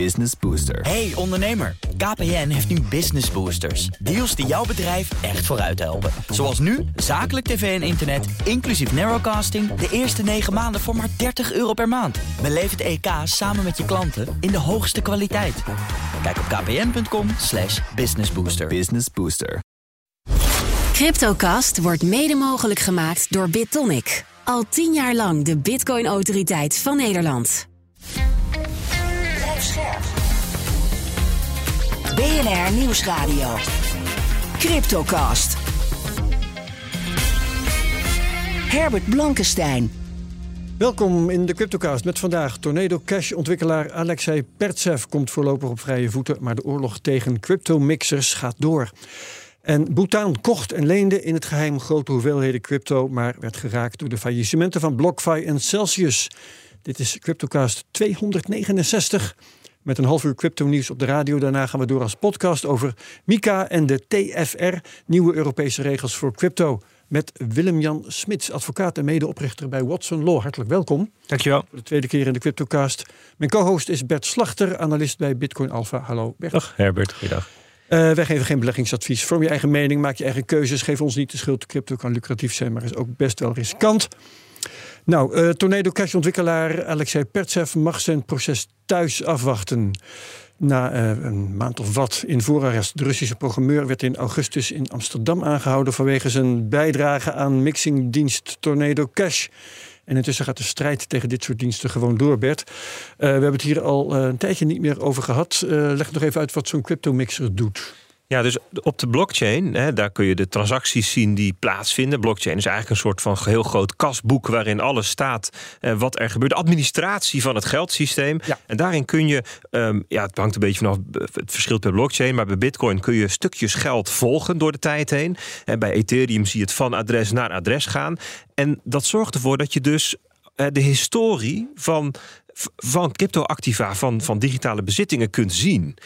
Business Booster. Hey ondernemer, KPN heeft nu Business Boosters. Deals die jouw bedrijf echt vooruit helpen. Zoals nu, zakelijk tv en internet, inclusief narrowcasting... de eerste 9 maanden voor maar 30 euro per maand. Beleef het EK samen met je klanten in de hoogste kwaliteit. Kijk op kpn.com slash businessbooster. Business Booster. Cryptocast wordt mede mogelijk gemaakt door BitTonic. Al tien jaar lang de bitcoin-autoriteit van Nederland. BNR Nieuwsradio. Cryptocast. Herbert Blankenstein. Welkom in de Cryptocast met vandaag Tornado Cash ontwikkelaar Alexei Pertsev komt voorlopig op vrije voeten, maar de oorlog tegen crypto-mixers gaat door. En Bhutan kocht en leende in het geheim grote hoeveelheden crypto, maar werd geraakt door de faillissementen van BlockFi en Celsius. Dit is Cryptocast 269 met een half uur crypto nieuws op de radio. Daarna gaan we door als podcast over Mika en de TFR, nieuwe Europese regels voor crypto. Met Willem-Jan Smits, advocaat en medeoprichter bij Watson Law. Hartelijk welkom. Dankjewel. Voor de tweede keer in de Cryptocast. Mijn co-host is Bert Slachter, analist bij Bitcoin Alpha. Hallo Bert. Dag Herbert, goeiedag. Uh, wij geven geen beleggingsadvies. Vorm je eigen mening, maak je eigen keuzes. Geef ons niet de schuld. Crypto kan lucratief zijn, maar is ook best wel riskant. Nou, uh, Tornado Cash ontwikkelaar Alexei Pertsev mag zijn proces thuis afwachten. Na uh, een maand of wat in voorarrest. De Russische programmeur werd in augustus in Amsterdam aangehouden vanwege zijn bijdrage aan mixingdienst Tornado Cash. En intussen gaat de strijd tegen dit soort diensten gewoon door, Bert. Uh, we hebben het hier al een tijdje niet meer over gehad. leg nog even uit wat zo'n crypto-mixer doet. Ja, dus op de blockchain, hè, daar kun je de transacties zien die plaatsvinden. Blockchain is eigenlijk een soort van heel groot kasboek waarin alles staat eh, wat er gebeurt. De administratie van het geldsysteem. Ja. En daarin kun je, um, ja, het hangt een beetje vanaf het verschil per blockchain, maar bij Bitcoin kun je stukjes geld volgen door de tijd heen. En bij Ethereum zie je het van adres naar adres gaan. En dat zorgt ervoor dat je dus uh, de historie van van cryptoactiva, van, van digitale bezittingen kunt zien.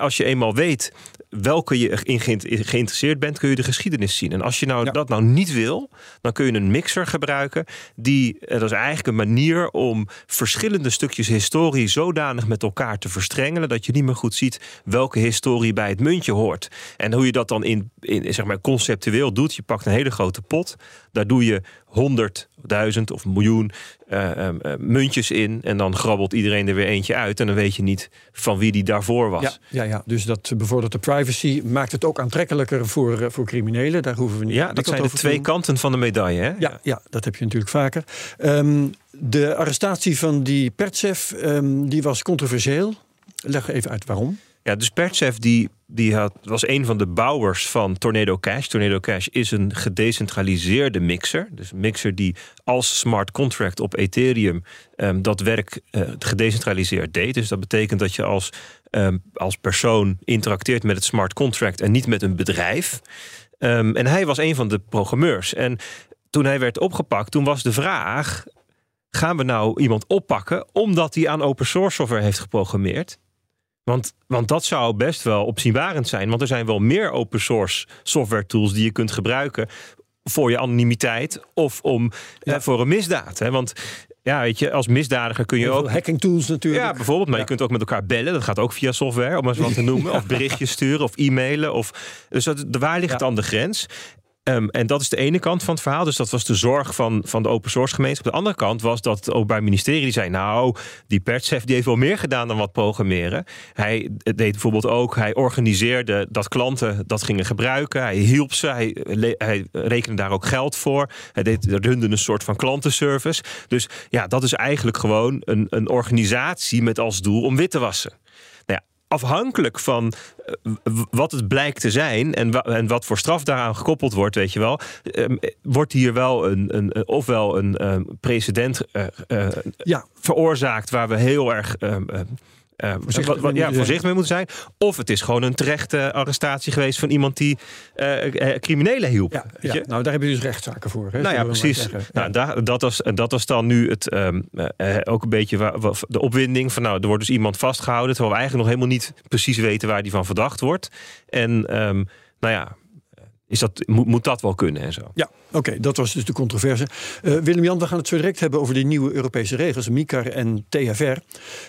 Als je eenmaal weet welke je in geïnteresseerd bent, kun je de geschiedenis zien. En als je nou dat nou niet wil, dan kun je een mixer gebruiken. Die, eh, dat is eigenlijk een manier om verschillende stukjes historie zodanig met elkaar te verstrengelen dat je niet meer goed ziet welke historie bij het muntje hoort. En hoe je dat dan in, in zeg maar conceptueel doet, je pakt een hele grote pot, daar doe je honderdduizend of miljoen uh, uh, muntjes in. En dan grabbelt iedereen er weer eentje uit. En dan weet je niet van wie die daarvoor was. Ja, ja, ja. dus dat bevordert de privacy. Maakt het ook aantrekkelijker voor, uh, voor criminelen. Daar hoeven we niet. Ja, dat zijn de twee kanten van de medaille. Hè? Ja, ja, dat heb je natuurlijk vaker. Um, de arrestatie van die Pertsev, um, die was controversieel. Leg even uit waarom. Ja, dus Pertsev die, die had, was een van de bouwers van Tornado Cash. Tornado Cash is een gedecentraliseerde mixer. Dus een mixer die als smart contract op Ethereum um, dat werk uh, gedecentraliseerd deed. Dus dat betekent dat je als, um, als persoon interacteert met het smart contract en niet met een bedrijf. Um, en hij was een van de programmeurs. En toen hij werd opgepakt, toen was de vraag: gaan we nou iemand oppakken omdat hij aan open source software heeft geprogrammeerd? Want, want dat zou best wel opzienbarend zijn. Want er zijn wel meer open source software tools die je kunt gebruiken voor je anonimiteit of om ja. eh, voor een misdaad. Hè? Want ja, weet je, als misdadiger kun je ook. Hacking tools natuurlijk. Ja, bijvoorbeeld. Maar ja. je kunt ook met elkaar bellen. Dat gaat ook via software, om eens wat te noemen. Of berichtjes sturen of e-mailen. Of, dus dat, waar ligt dan de grens? Um, en dat is de ene kant van het verhaal. Dus dat was de zorg van, van de open source gemeenschap. De andere kant was dat het Openbaar Ministerie die zei... nou, die Pertsev die heeft wel meer gedaan dan wat programmeren. Hij deed bijvoorbeeld ook... hij organiseerde dat klanten dat gingen gebruiken. Hij hielp ze, hij, hij rekende daar ook geld voor. Hij deed, runde een soort van klantenservice. Dus ja, dat is eigenlijk gewoon een, een organisatie met als doel om wit te wassen afhankelijk van wat het blijkt te zijn en, wa en wat voor straf daaraan gekoppeld wordt, weet je wel, um, wordt hier wel een, een, ofwel een um, precedent uh, uh, ja. veroorzaakt waar we heel erg. Um, uh, voorzichtig, wat, ja, voorzichtig mee moeten zijn. Of het is gewoon een terechte arrestatie geweest van iemand die uh, criminelen hielp. Ja, ja. Nou, daar heb je dus rechtszaken voor. Hè, nou ja, precies. Nou, daar, dat, was, dat was dan nu het, um, uh, ook een beetje wa, wa, de opwinding van... nou, er wordt dus iemand vastgehouden... terwijl we eigenlijk nog helemaal niet precies weten waar die van verdacht wordt. En um, nou ja, is dat, moet, moet dat wel kunnen en zo. Ja, oké, dat was dus de controverse. Uh, Willem-Jan, we gaan het zo direct hebben over die nieuwe Europese regels, MICAR en TFR.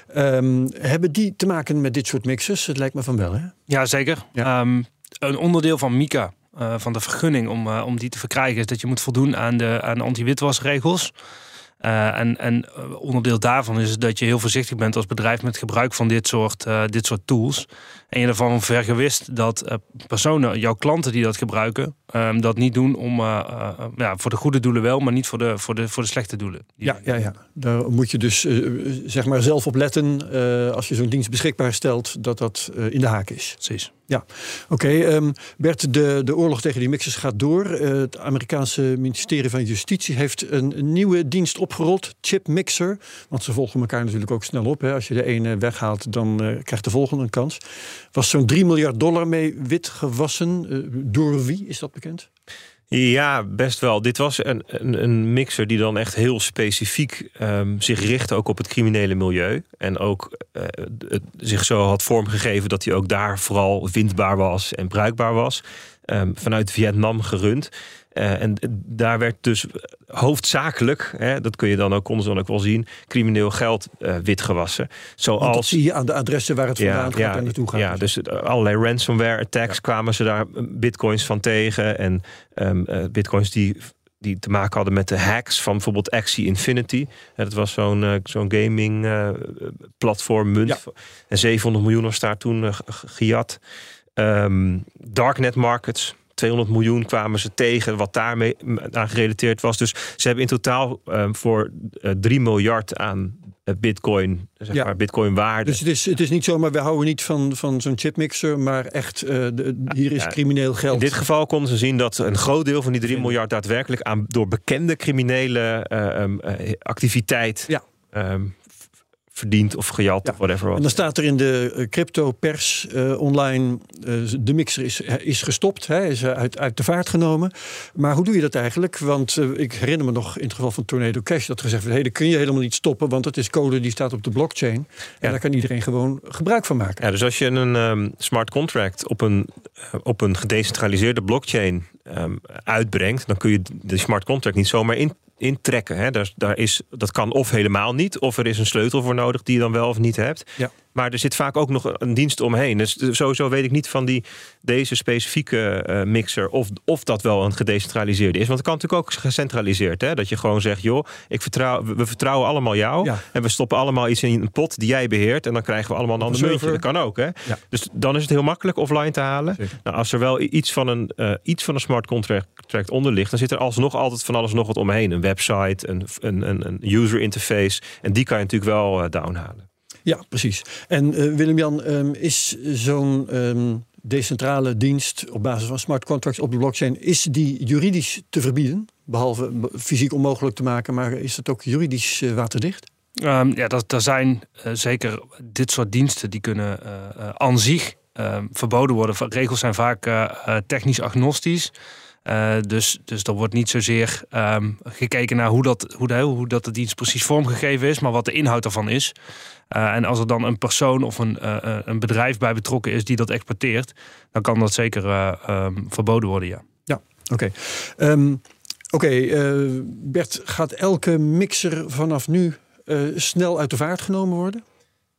Ehm, hebben die te maken met dit soort mixers? Het lijkt me van wel, hè? Ja, zeker. Ja. Um, een onderdeel van MICA, uh, van de vergunning om, uh, om die te verkrijgen, is dat je moet voldoen aan de, aan de anti-witwasregels. Uh, en, en onderdeel daarvan is dat je heel voorzichtig bent als bedrijf met gebruik van dit soort, uh, dit soort tools. En je ervan vergewist dat uh, personen, jouw klanten die dat gebruiken, um, dat niet doen om ja, voor de goede doelen wel, maar niet voor de, voor de, voor de slechte doelen. Ja, ja, ja, daar moet je dus zeg maar zelf op letten als je zo'n dienst beschikbaar stelt, dat dat in de haak is. Precies. Ja, oké. Um, Bert, de, de oorlog tegen die mixers gaat door. Uh, het Amerikaanse ministerie van Justitie heeft een, nieuwe dienst opgerold, Chip Mixer. Want ze volgen elkaar natuurlijk ook snel op. Hè. Als je de ene weghaalt, dan uh, krijgt de volgende een kans. Was zo'n 3 miljard dollar mee wit gewassen. Uh, door wie is dat bekend? Ja, best wel. Dit was een, een, een mixer die dan echt heel specifiek um, zich richtte ook op het criminele milieu. En ook uh, het, zich zo had vormgegeven dat hij ook daar vooral vindbaar was en bruikbaar was. Um, vanuit Vietnam gerund. Uh, en daar werd dus hoofdzakelijk, hè, dat kun je dan ook, konden ze dan ook wel zien, crimineel geld uh, witgewassen. Zoals, dat zie je aan de adressen waar het vandaan ja, gaat ja, en naartoe gaat. Ja, dus allerlei ransomware attacks ja. kwamen ze daar bitcoins van tegen. En um, uh, bitcoins die die te maken hadden met de hacks van bijvoorbeeld Axie Infinity. Dat was zo'n zo'n gaming platform munt. En 700 miljoen was daar toen gejat. Um, darknet markets. 200 miljoen kwamen ze tegen, wat daarmee aan gerelateerd was. Dus ze hebben in totaal um, voor uh, 3 miljard aan bitcoin, zeg ja. maar, bitcoin waarde. Dus het is, het is niet zomaar, we houden niet van, van zo'n chipmixer, maar echt, uh, de, hier is ja, crimineel geld. In dit geval konden ze zien dat een groot deel van die 3 miljard daadwerkelijk aan, door bekende criminele uh, um, uh, activiteit ja. Um, verdiend of gejat ja. of whatever. En dan staat er in de crypto-pers uh, online: uh, de mixer is, is gestopt, hè, is uit, uit de vaart genomen. Maar hoe doe je dat eigenlijk? Want uh, ik herinner me nog in het geval van Tornado Cash dat gezegd werd: hey, dat kun je helemaal niet stoppen, want het is code die staat op de blockchain. En ja. daar kan iedereen gewoon gebruik van maken. Ja, dus als je een um, smart contract op een, op een gedecentraliseerde blockchain um, uitbrengt, dan kun je de smart contract niet zomaar in intrekken. Hè. Daar, daar is, dat kan of helemaal niet, of er is een sleutel voor nodig die je dan wel of niet hebt. Ja. Maar er zit vaak ook nog een dienst omheen. Dus sowieso weet ik niet van die, deze specifieke uh, mixer of, of dat wel een gedecentraliseerde is. Want het kan natuurlijk ook gecentraliseerd. Hè? Dat je gewoon zegt, joh, ik vertrouw, we vertrouwen allemaal jou. Ja. En we stoppen allemaal iets in een pot die jij beheert. En dan krijgen we allemaal een ander muntje. Dat kan ook. Hè? Ja. Dus dan is het heel makkelijk offline te halen. Nou, als er wel iets van een, uh, iets van een smart contract onder ligt, dan zit er alsnog altijd van alles nog wat omheen. Een website, een, een, een, een user interface. En die kan je natuurlijk wel uh, downhalen. Ja, precies. En uh, Willem-Jan, um, is zo'n um, decentrale dienst op basis van smart contracts op de blockchain, is die juridisch te verbieden? Behalve fysiek onmogelijk te maken, maar is het ook juridisch uh, waterdicht? Um, ja, dat, er zijn uh, zeker dit soort diensten die kunnen aan zich verboden worden. Regels zijn vaak technisch agnostisch. Uh, dus, dus er wordt niet zozeer um, gekeken naar hoe dat, hoe, de, hoe dat de dienst precies vormgegeven is, maar wat de inhoud ervan is. Uh, en als er dan een persoon of een, uh, een bedrijf bij betrokken is die dat exporteert, dan kan dat zeker um, verboden worden, ja. Ja, oké. Okay. Um, oké, okay, Bert, gaat elke mixer vanaf nu snel uit de vaart genomen worden?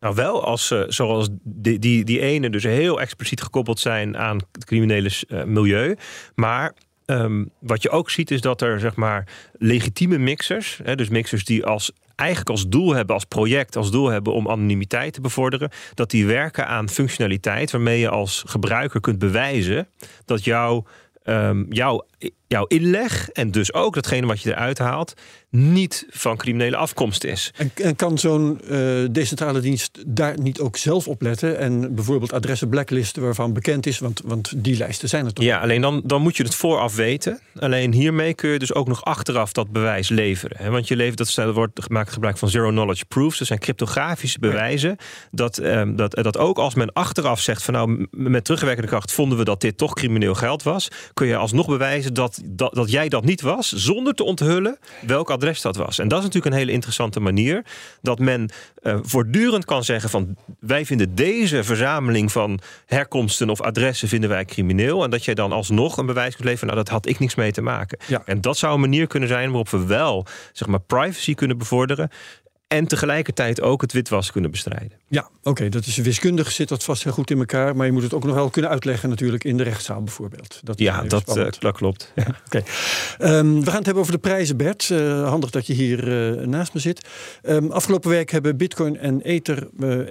Nou, wel als uh, zoals die, die, die ene dus heel expliciet gekoppeld zijn aan het criminele uh, milieu. Maar um, wat je ook ziet is dat er zeg maar legitieme mixers, hè, dus mixers die als eigenlijk als doel hebben, als project, als doel hebben om anonimiteit te bevorderen, dat die werken aan functionaliteit waarmee je als gebruiker kunt bewijzen dat jouw um, jouw, jouw inleg en dus ook datgene wat je eruit haalt, niet van criminele afkomst is. En, en kan zo'n uh, decentrale dienst daar niet ook zelf op letten en bijvoorbeeld adressen blacklisten waarvan bekend is, want, want die lijsten zijn er toch? Ja, alleen dan, dan moet je het vooraf weten. Alleen hiermee kun je dus ook nog achteraf dat bewijs leveren. Hè? Want je levert, dat wordt gemaakt gebruik van zero knowledge proofs. Dat zijn cryptografische bewijzen. Ja. Dat, um, dat, dat ook als men achteraf zegt van nou met terugwerkende kracht vonden we dat dit toch crimineel geld was, kun je alsnog bewijzen bewijzen dat, dat, dat jij dat niet was, zonder te onthullen welk adres dat was. En dat is natuurlijk een hele interessante manier. Dat men uh, voortdurend kan zeggen van wij vinden deze verzameling van herkomsten of adressen vinden wij crimineel. En dat jij dan alsnog een bewijs kunt leveren, nou dat had ik niks mee te maken. Ja. En dat zou een manier kunnen zijn waarop we wel zeg maar, privacy kunnen bevorderen. En tegelijkertijd ook het witwassen kunnen bestrijden. Ja, oké, dat is wiskundig zit dat vast heel goed in elkaar. Maar je moet het ook nog wel kunnen uitleggen natuurlijk in de rechtszaal bijvoorbeeld. Dat ja, dat, uh, dat, klopt. Ja, oké. Um, we gaan het hebben over de prijzen, Bert. Uh, handig dat je hier uh, naast me zit. Um, afgelopen week hebben Bitcoin en Ether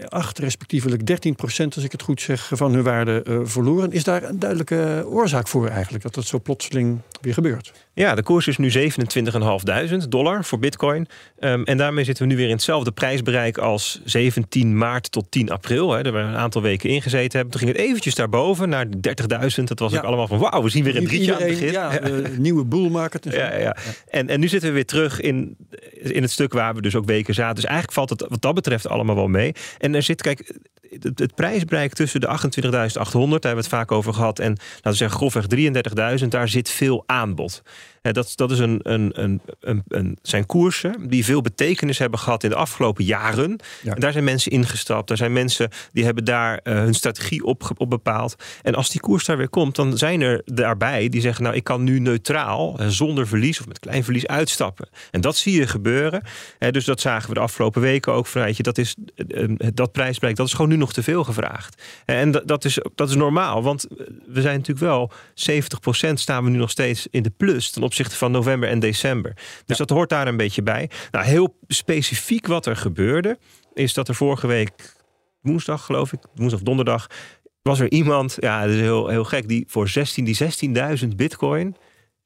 8 respectievelijk 13 procent, als ik het goed zeg, van hun waarde verloren. Is daar een duidelijke oorzaak voor eigenlijk, dat dat zo plotseling weer gebeurt? Ja, de koers is nu 27.500 dollar voor Bitcoin. Um, en daarmee zitten we nu weer in hetzelfde prijsbereik als 17 maart tot 10 april. Hè, daar we een aantal weken ingezeten hebben. Toen ging het eventjes daarboven naar 30.000. Dat was Ja. ook allemaal van wauw, we zien weer een drietje aan het begin. Ja, de nieuwe bull market. en zo. Ja, ja. En, en nu zitten we weer terug in, in het stuk waar we dus ook weken zaten. Dus eigenlijk valt het wat dat betreft allemaal wel mee. En er zit, kijk, het, het prijsbereik tussen de 28.800, daar hebben we het vaak over gehad, en laten we zeggen grofweg 33.000, daar zit veel aanbod. Dat, dat is een, een, een, een, een, zijn koersen die veel betekenis hebben gehad in de afgelopen jaren. Ja. En daar zijn mensen ingestapt. Daar zijn mensen die hebben daar eh, hun strategie op, op bepaald. En als die koers daar weer komt, dan zijn er daarbij die zeggen: Nou, ik kan nu neutraal, zonder verlies of met klein verlies uitstappen. En dat zie je gebeuren. Dus dat zagen we de afgelopen weken ook. Van, weet je, dat, is, eh, eh, dat prijsbereik, dat is gewoon nu nog te veel gevraagd. En dat, dat, is, dat is normaal, want we zijn natuurlijk wel 70% staan we nu nog steeds in de plus ten opzichte van november en december. Dus dat hoort daar een beetje bij. Nou, heel specifiek wat er gebeurde, is dat er vorige week woensdag, geloof ik, woensdag of donderdag, was er iemand, ja, dat is heel, heel gek, die voor 16, die 16.000 bitcoin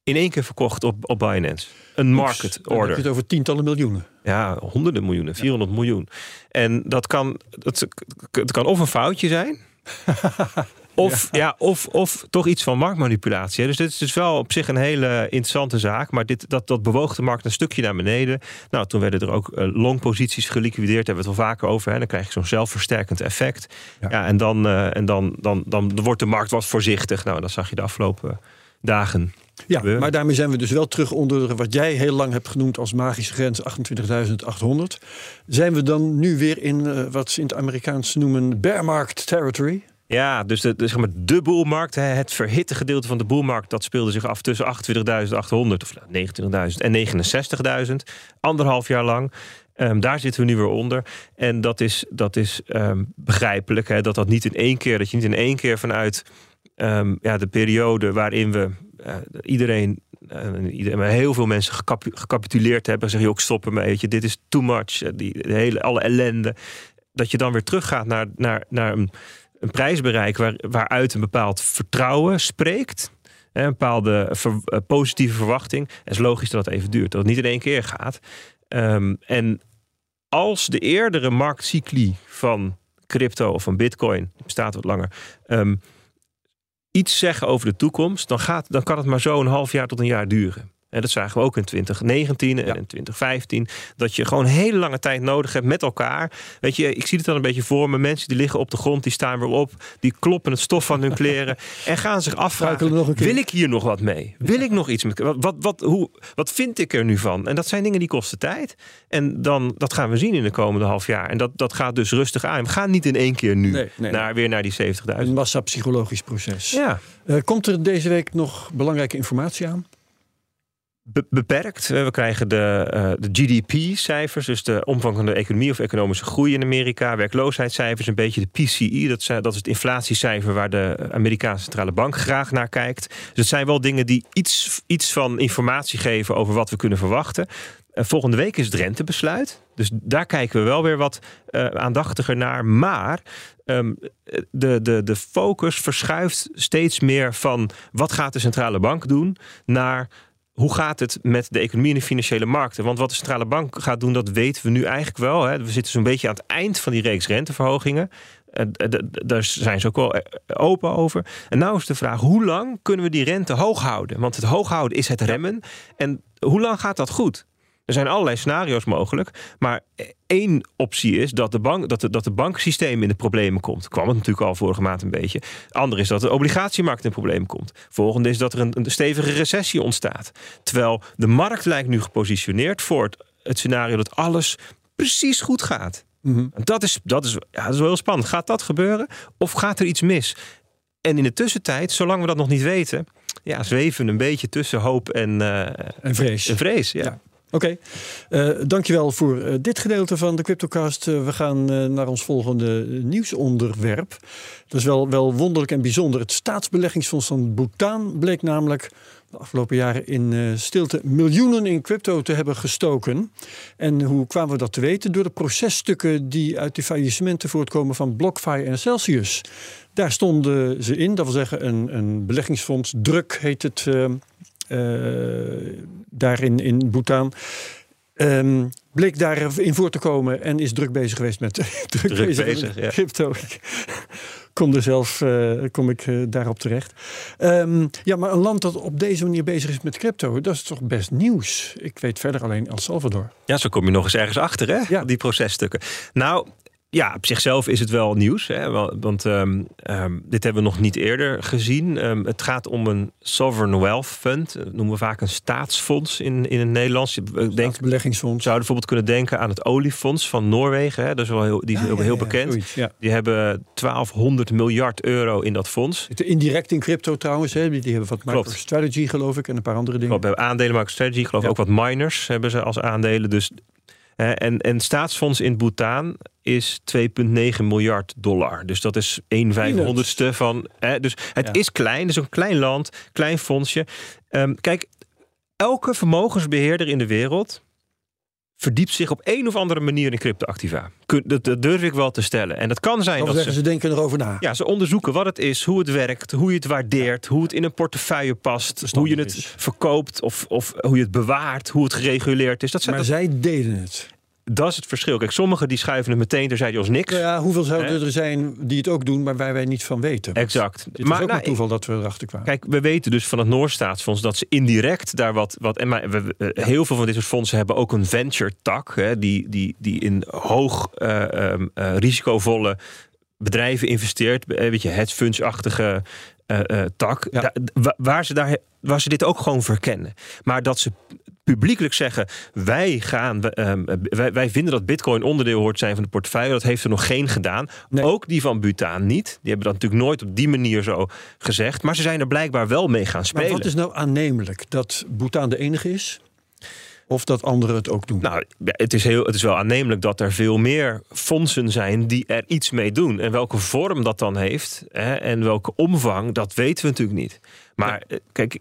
in één keer verkocht op, op Binance. Een market Dan heb je order. het over tientallen miljoenen. Ja, honderden miljoenen, 400 miljoen. En dat kan, dat, het kan of een foutje zijn. Of, ja. of, of toch iets van marktmanipulatie. Dus dit is dus wel op zich een hele interessante zaak. Maar dit, dat, dat bewoog de markt een stukje naar beneden. Nou, toen werden er ook eh, longposities geliquideerd. Daar hebben we het wel vaker over. Hè. Dan krijg je zo'n zelfversterkend effect. Ja. Ja. en dan, eh, en dan, dan, dan wordt de markt wat voorzichtig. Nou, dat zag je de afgelopen dagen. Ja, gebeuren. maar daarmee zijn we dus wel terug onder wat jij heel lang hebt genoemd als magische grens 28.800. Zijn we dan nu weer in eh, wat ze in het Amerikaans noemen bear market territory? Ja, dus de, de, zeg maar de boelmarkt, het verhitte gedeelte van de boelmarkt, dat speelde zich af tussen 28.800 of nou, 29.000 en 69.000. Anderhalf jaar lang. Ehm, daar zitten we nu weer onder. En dat is, dat is ehm, begrijpelijk. Hè, dat dat niet in één keer, dat je niet in één keer vanuit ehm, ja, de periode waarin we eh, iedereen, eh, iedereen, maar heel veel mensen gecapu- gecapituleerd hebben, zeg je ook weet je, dit is too much, eh, die, de hele, alle ellende. Dat je dan weer teruggaat naar, naar, naar een, een prijsbereik waar, waaruit een bepaald vertrouwen spreekt. Een bepaalde eh, positieve verwachting. Het is logisch dat het even duurt. Dat het niet in één keer gaat. Ehm, en als de eerdere marktcycli van crypto of van bitcoin, bestaat wat langer, ehm, iets zeggen over de toekomst, dan, gaat, dan kan het maar zo een half jaar tot een jaar duren. En dat zagen we ook in 2019 en Ja. in 2015. Dat je gewoon hele lange tijd nodig hebt met elkaar. Weet je, ik zie het dan een beetje voor me. Mensen die liggen op de grond, die staan weer op. Die kloppen het stof van hun kleren. en gaan zich afvragen, nog een keer. wil ik hier nog wat mee? Wil ik nog iets met... Wat, wat, hoe, wat vind ik er nu van? En dat zijn dingen die kosten tijd. En dan, dat gaan we zien in de komende half jaar. En dat, dat gaat dus rustig aan. We gaan niet in één keer nu Nee, nee, naar, weer naar die 70.000. Een massa-psychologisch proces. Ja. Eh, komt er deze week nog belangrijke informatie aan? Be- beperkt. We krijgen de, eh, de GDP-cijfers, dus de omvang van de economie of economische groei in Amerika. Werkloosheidscijfers, een beetje de PCE, dat, zijn- dat is het inflatiecijfer waar de Amerikaanse centrale bank graag naar kijkt. Dus het zijn wel dingen die iets, iets van informatie geven over wat we kunnen verwachten. Eh, volgende week is het rentebesluit. Dus daar kijken we wel weer wat eh, aandachtiger naar. Maar ehm, de, de, de focus verschuift steeds meer van wat gaat de centrale bank doen naar hoe gaat het met de economie en de financiële markten? Want wat de centrale bank gaat doen, dat weten we nu eigenlijk wel. Hè. We zitten zo'n beetje aan het eind van die reeks renteverhogingen. Eh, Daar zijn ze ook wel eh, open over. En nou is de vraag, hoe lang kunnen we die rente hoog houden? Want het hoog houden is het remmen. En hoe lang gaat dat goed? Er zijn allerlei scenario's mogelijk. Maar één optie is dat de, bank, dat de, dat de banksysteem in de problemen komt. Kwam het natuurlijk al vorige maand een beetje. Ander is dat de obligatiemarkt in problemen komt. Volgende is dat er een, een stevige recessie ontstaat. Terwijl de markt lijkt nu gepositioneerd voor het, het scenario dat alles precies goed gaat. Mhm. Dat, is, dat, is, ja, dat is wel heel spannend. Gaat dat gebeuren of gaat er iets mis? En in de tussentijd, zolang we dat nog niet weten, ja, zweven we een beetje tussen hoop en, uh, en vrees. En vrees ja. ja. Oké, okay. uh, dankjewel voor uh, dit gedeelte van de CryptoCast. Uh, we gaan naar ons volgende nieuwsonderwerp. Dat is wel, wel wonderlijk en bijzonder. Het staatsbeleggingsfonds van Bhutan bleek namelijk de afgelopen jaren in stilte miljoenen in crypto te hebben gestoken. En hoe kwamen we dat te weten? Door de processtukken die uit de faillissementen voortkomen van BlockFi en Celsius. Daar stonden ze in, dat wil zeggen een, een beleggingsfonds, druk heet het daar in, in Bhutan. Um, bleek daarin voor te komen en is druk bezig geweest met druk, druk bezig, bezig met crypto. kom er zelf uh, kom ik uh, daarop terecht. Um, ja, maar een land dat op deze manier bezig is met crypto, dat is toch best nieuws. Ik weet verder alleen El Salvador. Ja, zo kom je nog eens ergens achter, hè? Ja. Die processtukken. Nou, ja, op zichzelf is het wel nieuws. Hè? Want um, um, dit hebben we nog niet eerder gezien. Um, het gaat om een Sovereign Wealth Fund. Dat noemen we vaak een staatsfonds in, in het Nederlands. Ik denk, beleggingsfonds. Zou bijvoorbeeld kunnen denken aan het oliefonds van Noorwegen. Hè? Dat is wel heel, die is Ja, heel, ja, heel ja, bekend. zoiets. Die hebben 1200 miljard euro in dat fonds. Indirect in crypto trouwens. Hè? Die hebben wat Klopt. MicroStrategy geloof ik en een paar andere dingen. Klopt, bij aandelen MicroStrategy. Ik geloof Ja. ook wat miners hebben ze als aandelen. Dus, en, en staatsfonds in Bhutan is 2,9 miljard dollar. Dus dat is 1 vijfhonderdste van... Hè, dus het Ja. is klein, dus een klein land, klein fondsje. Ehm, kijk, elke vermogensbeheerder in de wereld... verdiept zich op een of andere manier in cryptoactiva. Kun- Dat, dat durf ik wel te stellen. En dat kan zijn dat zeggen ze... ze denken erover na. Ja, ze onderzoeken wat het is, hoe het werkt, hoe je het waardeert, hoe het in een portefeuille past, hoe je het is. verkoopt of, of hoe je het bewaart, hoe het gereguleerd is. Dat, zijn, Maar dat, zij deden het. Dat is het verschil. Kijk, sommigen die schuiven het meteen terzijde als niks. Nou ja, hoeveel zouden er zijn die het ook doen, maar waar wij niet van weten? Exact. Het is ook nou, een toeval dat we erachter kwamen. Kijk, we weten dus van het Noordstaatsfonds dat ze indirect daar wat. wat en maar, we- eh, heel veel van dit soort fondsen hebben ook een venture-tak, die, die, die in hoog eh, ehm, eh, risicovolle bedrijven investeert. Eh, Weet je, hedge funds-achtige eh, eh, tak. Ja. Da- wa- waar, ze daar, waar ze dit ook gewoon verkennen. Maar dat ze publiekelijk zeggen: wij, gaan, ehm, wij, wij vinden dat Bitcoin onderdeel hoort zijn van de portefeuille. Dat heeft er nog geen gedaan. Nee. Ook die van Bhutan niet. Die hebben dat natuurlijk nooit op die manier zo gezegd. Maar ze zijn er blijkbaar wel mee gaan Maar spelen. wat is nou aannemelijk? Dat Bhutan de enige is? Of dat anderen het ook doen? Nou, het is, heel, het is wel aannemelijk dat er veel meer fondsen zijn die er iets mee doen. En welke vorm dat dan heeft hè, en welke omvang, dat weten we natuurlijk niet. Maar eh, kijk,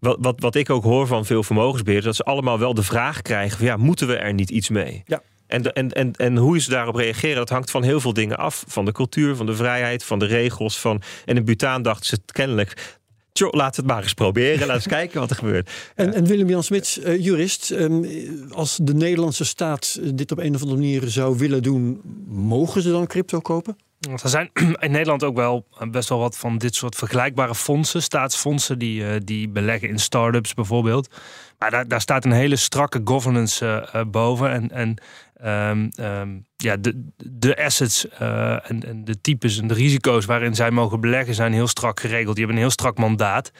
wat, wat, wat ik ook hoor van veel vermogensbeheerders, dat ze allemaal wel de vraag krijgen: van, ja, moeten we er niet iets mee? Ja. En, en, en, en hoe ze daarop reageren, dat hangt van heel veel dingen af. Van de cultuur, van de vrijheid, van de regels. Van... En in Bhutan dachten ze kennelijk. Tjoh, laten we het maar eens proberen. Laten we eens kijken wat er gebeurt. En, en Willem-Jan Smits, eh, jurist, ehm, als de Nederlandse staat dit op een of andere manier zou willen doen, mogen ze dan crypto kopen? Want er zijn in Nederland ook wel eh, best wel wat van dit soort vergelijkbare fondsen, staatsfondsen, die, eh, die beleggen in start-ups bijvoorbeeld. Maar daar, daar staat een hele strakke governance eh, boven. En, en ehm, ehm, ja, de, de assets eh, en, en de types en de risico's waarin zij mogen beleggen zijn heel strak geregeld. Die hebben een heel strak mandaat.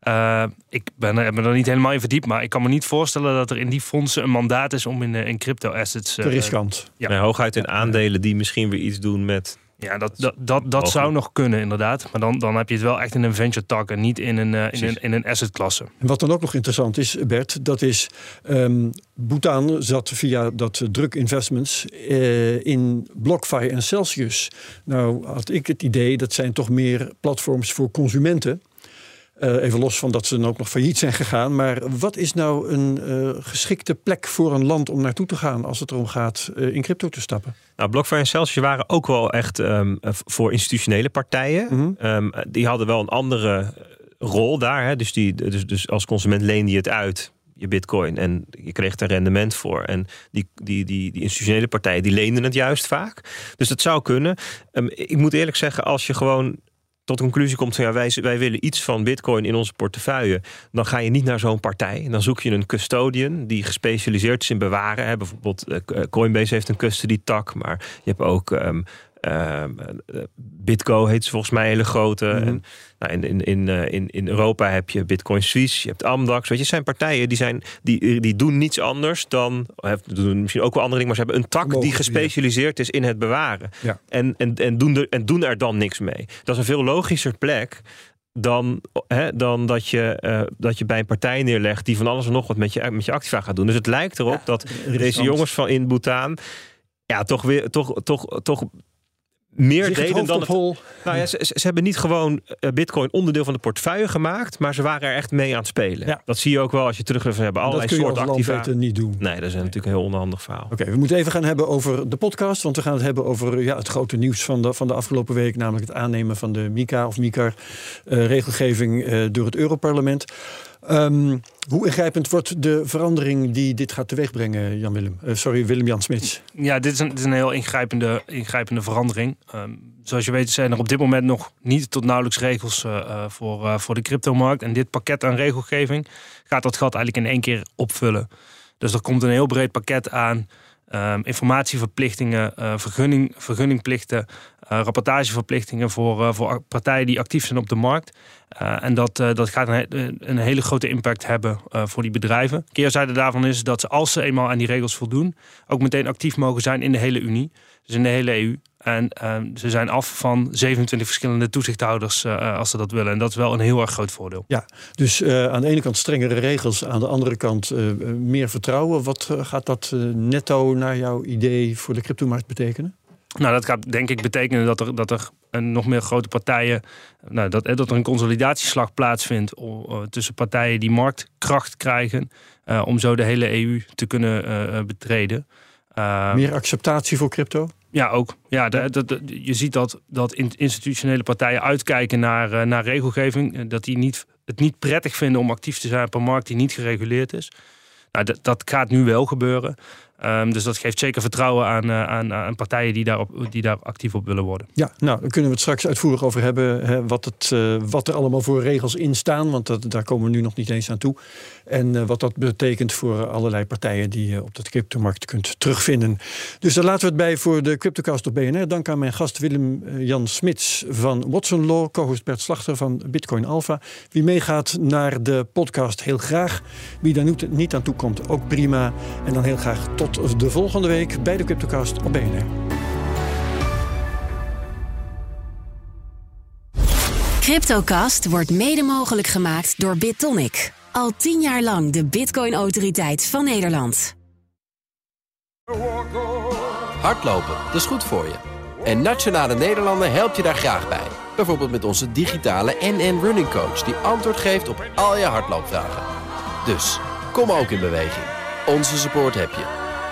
Eh, ik ben er, heb me er niet helemaal in verdiept, maar ik kan me niet voorstellen dat er in die fondsen een mandaat is om in, in crypto assets. Te eh, riskant. Ja. Nee, hooguit in aandelen die misschien weer iets doen met. Ja, dat, dat, dat, dat zou nog kunnen, inderdaad. Maar dan, dan heb je het wel echt in een venture tak en niet in een, eh, in een, in een asset klasse. En wat dan ook nog interessant is, Bert, dat is ehm Bhutan zat via dat druk investments eh, in BlockFi en Celsius. Nou had ik het idee dat zijn toch meer platforms voor consumenten. Eh, even los van dat ze dan ook nog failliet zijn gegaan. Maar wat is nou een eh, geschikte plek voor een land om naartoe te gaan als het erom gaat eh, in crypto te stappen? Nou, BlockFi en Celsius waren ook wel echt ehm, eh, voor institutionele partijen. Mhm. Ehm, die hadden wel een andere rol daar. Hè? Dus, die, dus, dus als consument leende je het uit, je bitcoin. En je kreeg er rendement voor. En die, die, die, die institutionele partijen die leenden het juist vaak. Dus dat zou kunnen. Ehm, ik moet eerlijk zeggen, als je gewoon tot de conclusie komt van ja, wij, wij willen iets van bitcoin in onze portefeuille, dan ga je niet naar zo'n partij. Dan zoek je een custodian die gespecialiseerd is in bewaren. Hè. Bijvoorbeeld uh, Coinbase heeft een custody tak, maar je hebt ook um, uh, Bitco heet ze volgens mij hele grote. Mhm. en, nou, in, in, in, uh, in, in Europa heb je Bitcoin Suisse, je hebt Amdax. Weet je, zijn partijen die, zijn, die, die doen niets anders dan, of doen misschien ook wel andere dingen, maar ze hebben een tak Mogen die gespecialiseerd is in het bewaren. Ja. En, en, en, doen er, en doen er dan niks mee. Dat is een veel logischer plek dan, hè, dan dat, je, uh, dat je bij een partij neerlegt die van alles en nog wat met je, met je activa gaat doen. Dus het lijkt erop Ja, dat deze jongens van in Bhutan ja, toch weer toch, toch, toch meer Zich deden dan het, nou ja, ze, ze hebben niet gewoon eh, Bitcoin onderdeel van de portefeuille gemaakt, maar ze waren er echt mee aan het spelen. Ja. Dat zie je ook wel als je terug we hebben Dat allerlei kun je als soorten activa. niet doen. Nee, dat is natuurlijk een heel onhandig verhaal. Oké, we moeten even gaan hebben over de podcast. Want we gaan het hebben over ja, het grote nieuws van de, van de afgelopen week. Namelijk het aannemen van de MICA of MICAR-regelgeving eh, door het Europarlement. Ehm, hoe ingrijpend wordt de verandering die dit gaat teweegbrengen, Jan Willem? Eh, sorry, Willem-Jan Smits. Ja, dit is een, een heel ingrijpende, ingrijpende verandering. Ehm, zoals je weet zijn er op dit moment nog niet tot nauwelijks regels eh, eh, voor, eh, voor de cryptomarkt. En dit pakket aan regelgeving gaat dat gat eigenlijk in één keer opvullen. Dus er komt een heel breed pakket aan. Ehm, informatieverplichtingen, eh, vergunning, vergunningplichten, eh, rapportageverplichtingen voor, eh, voor partijen die actief zijn op de markt. En dat, dat gaat een, he- een hele grote impact hebben voor die bedrijven. Keerzijde daarvan is dat ze, als ze eenmaal aan die regels voldoen, ook meteen actief mogen zijn in de hele Unie. Dus in de hele EU. En ehm, ze zijn af van 27 verschillende toezichthouders eh, als ze dat willen. En dat is wel een heel erg groot voordeel. Ja, dus eh, aan de ene kant strengere regels, aan de andere kant eh, eh, meer vertrouwen. Wat eh, gaat dat eh, netto naar jouw idee voor de cryptomarkt betekenen? Nou, dat gaat denk ik betekenen dat er, dat er een, nog meer grote partijen. Nou, dat, eh, dat er een consolidatieslag plaatsvindt tussen partijen die marktkracht krijgen. eh, om zo de hele EU te kunnen eh, eh, betreden. Eh, Meer acceptatie voor crypto? Ja, ook. Ja, de- je ziet dat, dat in- institutionele partijen uitkijken naar, eh, naar regelgeving. eh, Dat die niet, het niet prettig vinden om actief te zijn op een markt die niet gereguleerd is. Nou, dat gaat nu wel gebeuren. Ehm, dus dat geeft zeker vertrouwen aan, eh, aan, aan partijen die, die daar actief op willen worden. Ja, nou, daar kunnen we het straks uitvoerig over hebben. Hè, wat, het, eh, wat er allemaal voor regels in staan. Want daar komen we nu nog niet eens aan toe. En eh, wat dat betekent voor allerlei partijen die je op de cryptomarkt kunt terugvinden. Dus daar laten we het bij voor de Cryptocast op BNR. Dank aan mijn gast Willem-Jan Smits van Watson Law. Co-host Bert Slachter van Bitcoin Alpha. Wie meegaat naar de podcast, heel graag. Wie daar niet aan toe komt, ook prima. En dan heel graag tot de volgende week bij de Cryptocast op BNR. Cryptocast wordt mede mogelijk gemaakt door BitTonic. Al tien jaar lang de Bitcoin-autoriteit van Nederland. Hardlopen, dat is goed voor je. En Nationale Nederlanden helpt je daar graag bij. Bijvoorbeeld met onze digitale NN Running Coach... die antwoord geeft op al je hardloopvragen. Dus, kom ook in beweging. Onze support heb je.